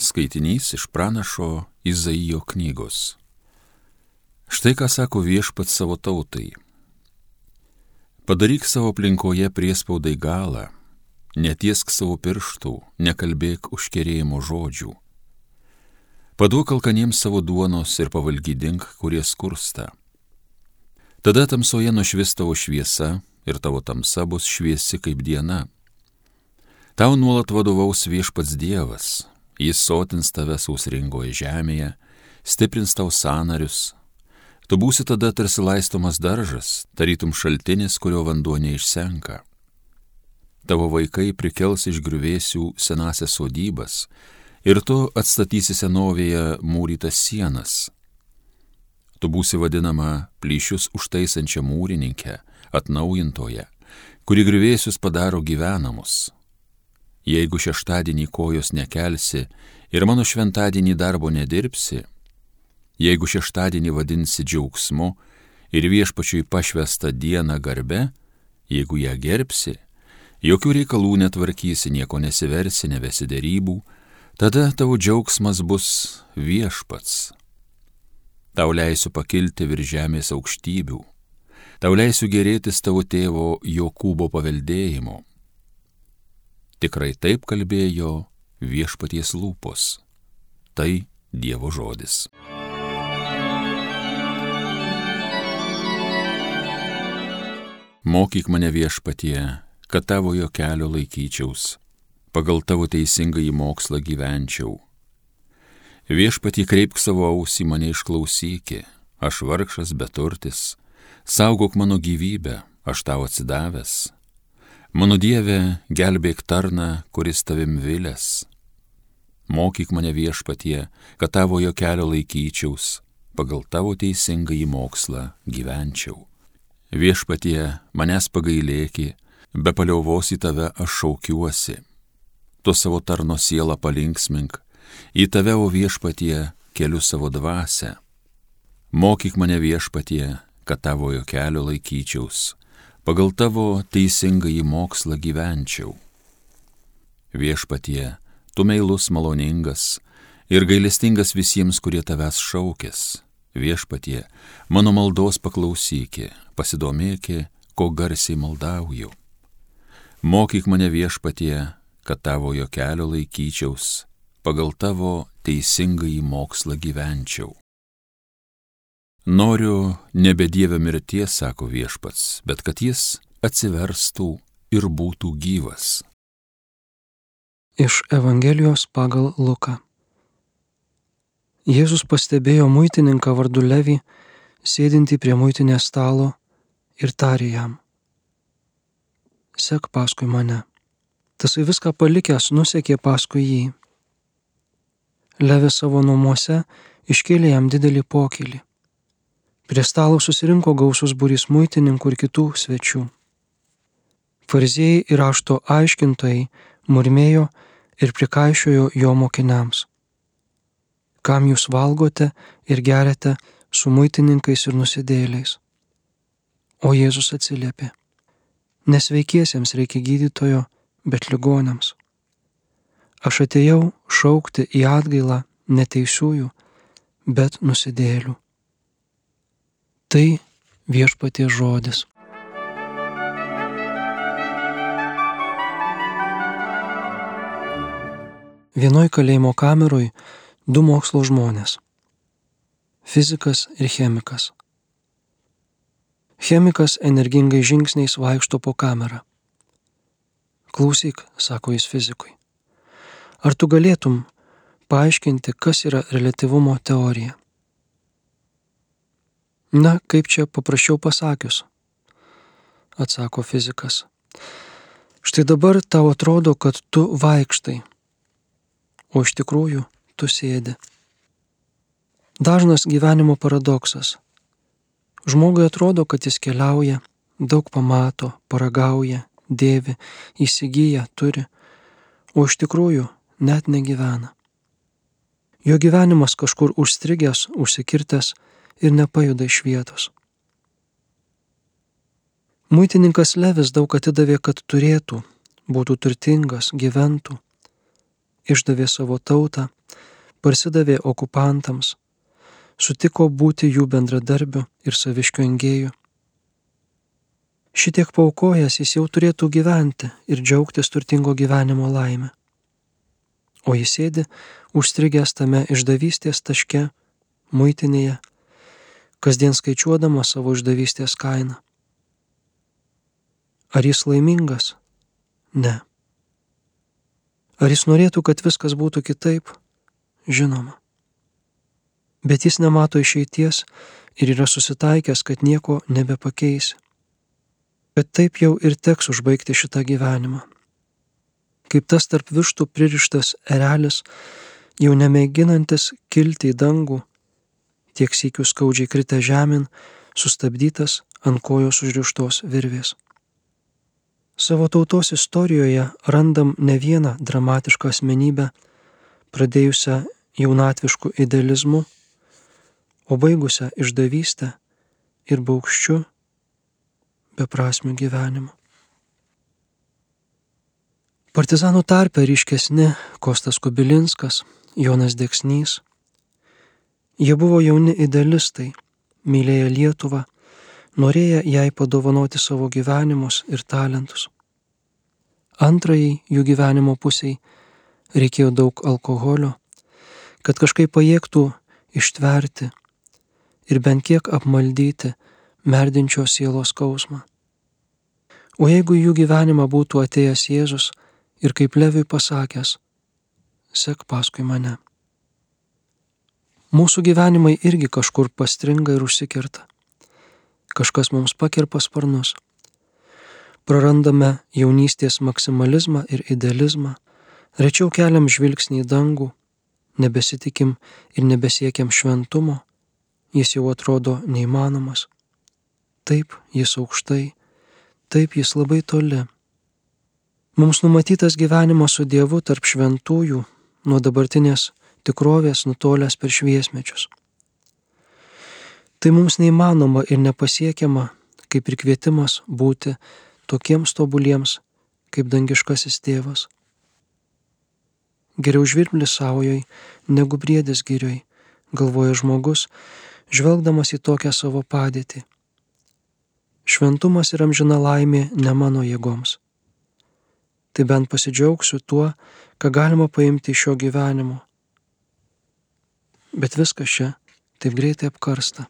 Skaitinys iš pranašo Izaijo knygos. Štai ką sako viešpat savo tautai. Padaryk savo aplinkoje priespaudai galą, netiesk savo pirštų, nekalbėk užkerėjimo žodžių. Paduok alkaniems savo duonos ir pavalgydink, kurie skursta. Tada tamsoje nušvis tavo šviesa ir tavo tamsa bus šviesi kaip diena. Tau nuolat vadovaus viešpats Dievas, Jis sotins tave sausringoje žemėje, stiprins tau sanarius. Tu būsi tada tarsi laistomas daržas, tarytum šaltinis, kurio vanduo neišsenka. Tavo vaikai prikels iš griuvėsių senasias sodybas ir tu atstatysi senovėje mūrytas sienas. Tu būsi vadinama plyšius užtaisančia mūrininkė, atnaujintoje, kuri griuvėsius padaro gyvenamus Jeigu šeštadienį kojos nekelsi ir mano šventadienį darbo nedirbsi, jeigu šeštadienį vadinsi džiaugsmu ir viešpačiui pašvestą dieną garbe, jeigu ją gerbsi, jokių reikalų netvarkysi, nieko nesiversi, nevesi dėrybų, tada tavo džiaugsmas bus viešpats. Tau leisiu pakilti virš žemės aukštybių, tau leisiu gerėtis tavo tėvo Jokūbo paveldėjimu Tikrai taip kalbėjo viešpaties lūpos. Tai Dievo žodis. Mokyk mane viešpatie, kad tavojo kelio laikyčiaus, pagal tavo teisingą į mokslą gyvenčiau. Viešpatį kreipk savo ausį mane išklausyki, aš vargšas beturtis, saugok mano gyvybę, aš tau atsidavęs Mano Dieve, gelbėk tarną, kuris tavim vilės. Mokyk mane viešpatie, kad tavojo kelio laikyčiaus, pagal tavo teisingą į mokslą gyvenčiau. Viešpatie, manęs pagailėki, be paliauvos į tave aš šaukiuosi. Tu savo tarno sielą palinksmink, į tave, o viešpatie, keliu savo dvasę. Mokyk mane viešpatie, kad tavojo kelio laikyčiaus pagal tavo teisingąjį mokslą gyvenčiau. Viešpatie, tu meilus maloningas ir gailestingas visiems, kurie tavęs šaukės. Viešpatie, mano maldos paklausykė, pasidomėkė, ko garsiai maldauju. Mokyk mane viešpatie, kad tavojo kelio laikyčiaus, pagal tavo teisingąjį mokslą gyvenčiau. Noriu nebe Dievę mirties, sako viešpats, bet kad jis atsiverstų ir būtų gyvas. Iš Evangelijos pagal Luką. Jėzus pastebėjo muitininką vardu Levį, sėdintį prie muitinės stalo ir tarė jam. Sek paskui mane. Tasai viską palikęs nusekė paskui jį. Levi savo namuose iškėlė jam didelį pokylį Prie stalo susirinko gausus būrys muitininkų ir kitų svečių. Farizėjai ir rašto aiškintojai murmėjo ir prikaišiojo jo mokiniams. Kam jūs valgote ir geriate su muitininkais ir nusidėliais? O Jėzus atsiliepė. Nesveikiesiems reikia gydytojo, bet ligonėms. Aš atėjau šaukti į atgailą neteisiųjų, bet nusidėlių. Tai viešpatie žodis. Vienoj kalėjimo kameroj du mokslo žmonės - fizikas ir chemikas. Chemikas energingai žingsniais vaikšto po kamerą. Klausyk, sako jis fizikui. Ar tu galėtum paaiškinti, kas yra relativumo teorija? Na, kaip čia paprasčiau pasakius, atsako fizikas. Štai dabar tau atrodo, kad tu vaikštai, o iš tikrųjų tu sėdi. Dažnas gyvenimo paradoksas. Žmogui atrodo, kad jis keliauja, daug pamato, paragauja, dėvi, įsigyja, turi, o iš tikrųjų net negyvena. Jo gyvenimas kažkur užstrigęs, užsikirtęs, ir nepajuda iš vietos. Muitininkas Levis daug atidavė, kad turėtų, būtų turtingas, gyventų, išdavė savo tautą, parsidavė okupantams, sutiko būti jų bendradarbiu ir saviškiu engėju. Šitiek paukojęs jis jau turėtų gyventi ir džiaugtis turtingo gyvenimo laimę. O jis sėdi užstrigęs tame išdavystės taške, muitinėje, kasdien skaičiuodama savo išdavystės kainą. Ar jis laimingas? Ne. Ar jis norėtų, kad viskas būtų kitaip? Žinoma. Bet jis nemato išeities ir yra susitaikęs, kad nieko nebepakeisi. Bet taip jau ir teks užbaigti šitą gyvenimą. Kaip tas tarp vištų pririštas erelis, jau nemėginantis kilti į dangų, tiek sėkių skaudžiai kritę žemyn, sustabdytas ant kojos užrištos virvės. Savo tautos istorijoje randam ne vieną dramatišką asmenybę, pradėjusią jaunatvišku idealizmu, o baigusią išdavystę ir baukščiu beprasmių gyvenimu. Partizanų tarpe ryškesni Kostas Kubilinskas, Jonas Deksnys. Jie buvo jauni idealistai, mylėję Lietuvą norėję jai padovanoti savo gyvenimus ir talentus. Antrajai jų gyvenimo pusiai reikėjo daug alkoholio, kad kažkaip pajėgtų ištverti ir bent kiek apmaldyti merdinčio sielos skausmą. O jeigu jų gyvenimą būtų atėjęs Jėzus ir kaip Leviui pasakęs, sek paskui mane. Mūsų gyvenimai irgi kažkur pastringa ir užsikirta kažkas mums pakirpa sparnus. Prarandame jaunystės maksimalizmą ir idealizmą, rečiau keliam žvilgsnį į dangų, nebesitikim ir nebesiekiam šventumo, jis jau atrodo neįmanomas. Taip jis aukštai, taip jis labai toli. Mums numatytas gyvenimas su Dievu tarp šventųjų nuo dabartinės tikrovės nutolęs per šviesmečius. Tai mums neįmanoma ir nepasiekiama, kaip ir kvietimas būti tokiems tobuliems, kaip dangiškasis tėvas. Geriau žvirblis saujoj, negu briedis girioj, galvoja žmogus, žvelgdamas į tokią savo padėtį. Šventumas ir amžina laimė ne mano jėgoms. Tai bent pasidžiaugsiu tuo, ką galima paimti iš šio gyvenimo. Bet viskas čia taip greitai apkarsta.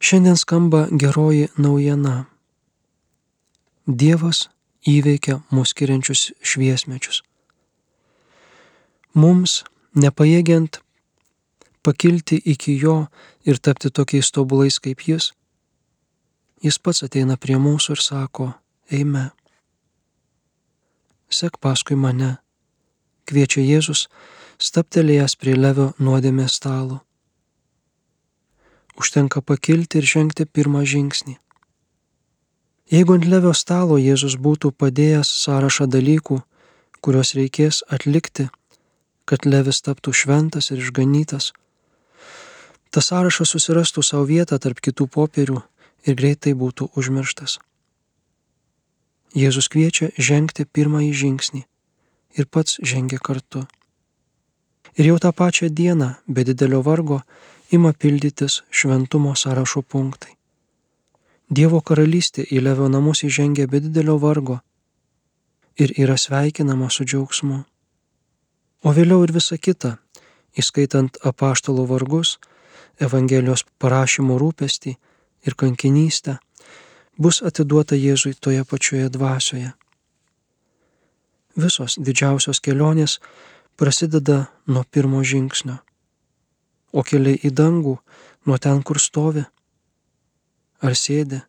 Šiandien skamba geroji naujiena. Dievas įveikia mus skiriančius šviesmečius. Mums, nepajėgiant pakilti iki jo ir tapti tokiais tobulais kaip jis, jis pats ateina prie mūsų ir sako, eime. Sek paskui mane, kviečia Jėzus, staptelėjęs prie levio nuodėmės stalo užtenka pakilti ir žengti pirmą žingsnį. Jeigu ant levio stalo Jėzus būtų padėjęs sąrašą dalykų, kuriuos reikės atlikti, kad levis taptų šventas ir išganytas, tas sąrašas susirastų savo vietą tarp kitų popierių ir greitai būtų užmirštas. Jėzus kviečia žengti pirmąjį žingsnį ir pats žengia kartu. Ir jau tą pačią dieną, be didelio vargo, ima pildytis šventumo sąrašo punktai. Dievo karalystė į Levio namus įžengia be didelio vargo ir yra sveikinama su džiaugsmu. O vėliau ir visa kita, įskaitant apaštalo vargus, Evangelijos parašymo rūpestį ir kankinystę, bus atiduota Jėzui toje pačioje dvasioje. Visos didžiausios kelionės prasideda nuo pirmo žingsnio o keliai į dangų nuo ten, kur stovi, ar sėdi,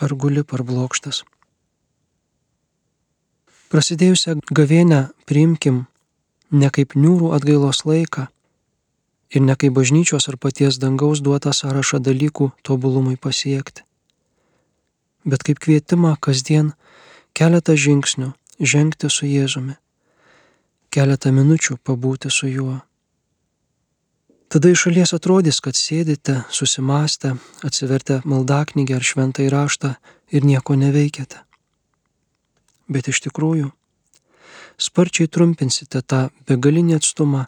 ar guli par blokštas. Prasidėjusią gavėnę priimkim ne kaip niūrų atgailos laiką ir ne kaip bažnyčios ar paties dangaus duotą sąrašą dalykų tobulumui pasiekti, bet kaip kvietimą kasdien keletą žingsnių žengti su Jėzumi, keletą minučių pabūti su juo. Tada iš šalies atrodys, kad sėdite susimastę, atsivertę maldaknygę ar šventą įraštą ir nieko neveikiate. Bet iš tikrųjų, sparčiai trumpinsite tą begalinį atstumą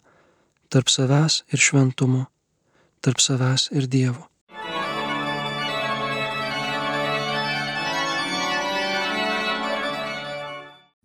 tarp savęs ir šventumo, tarp savęs ir Dievo.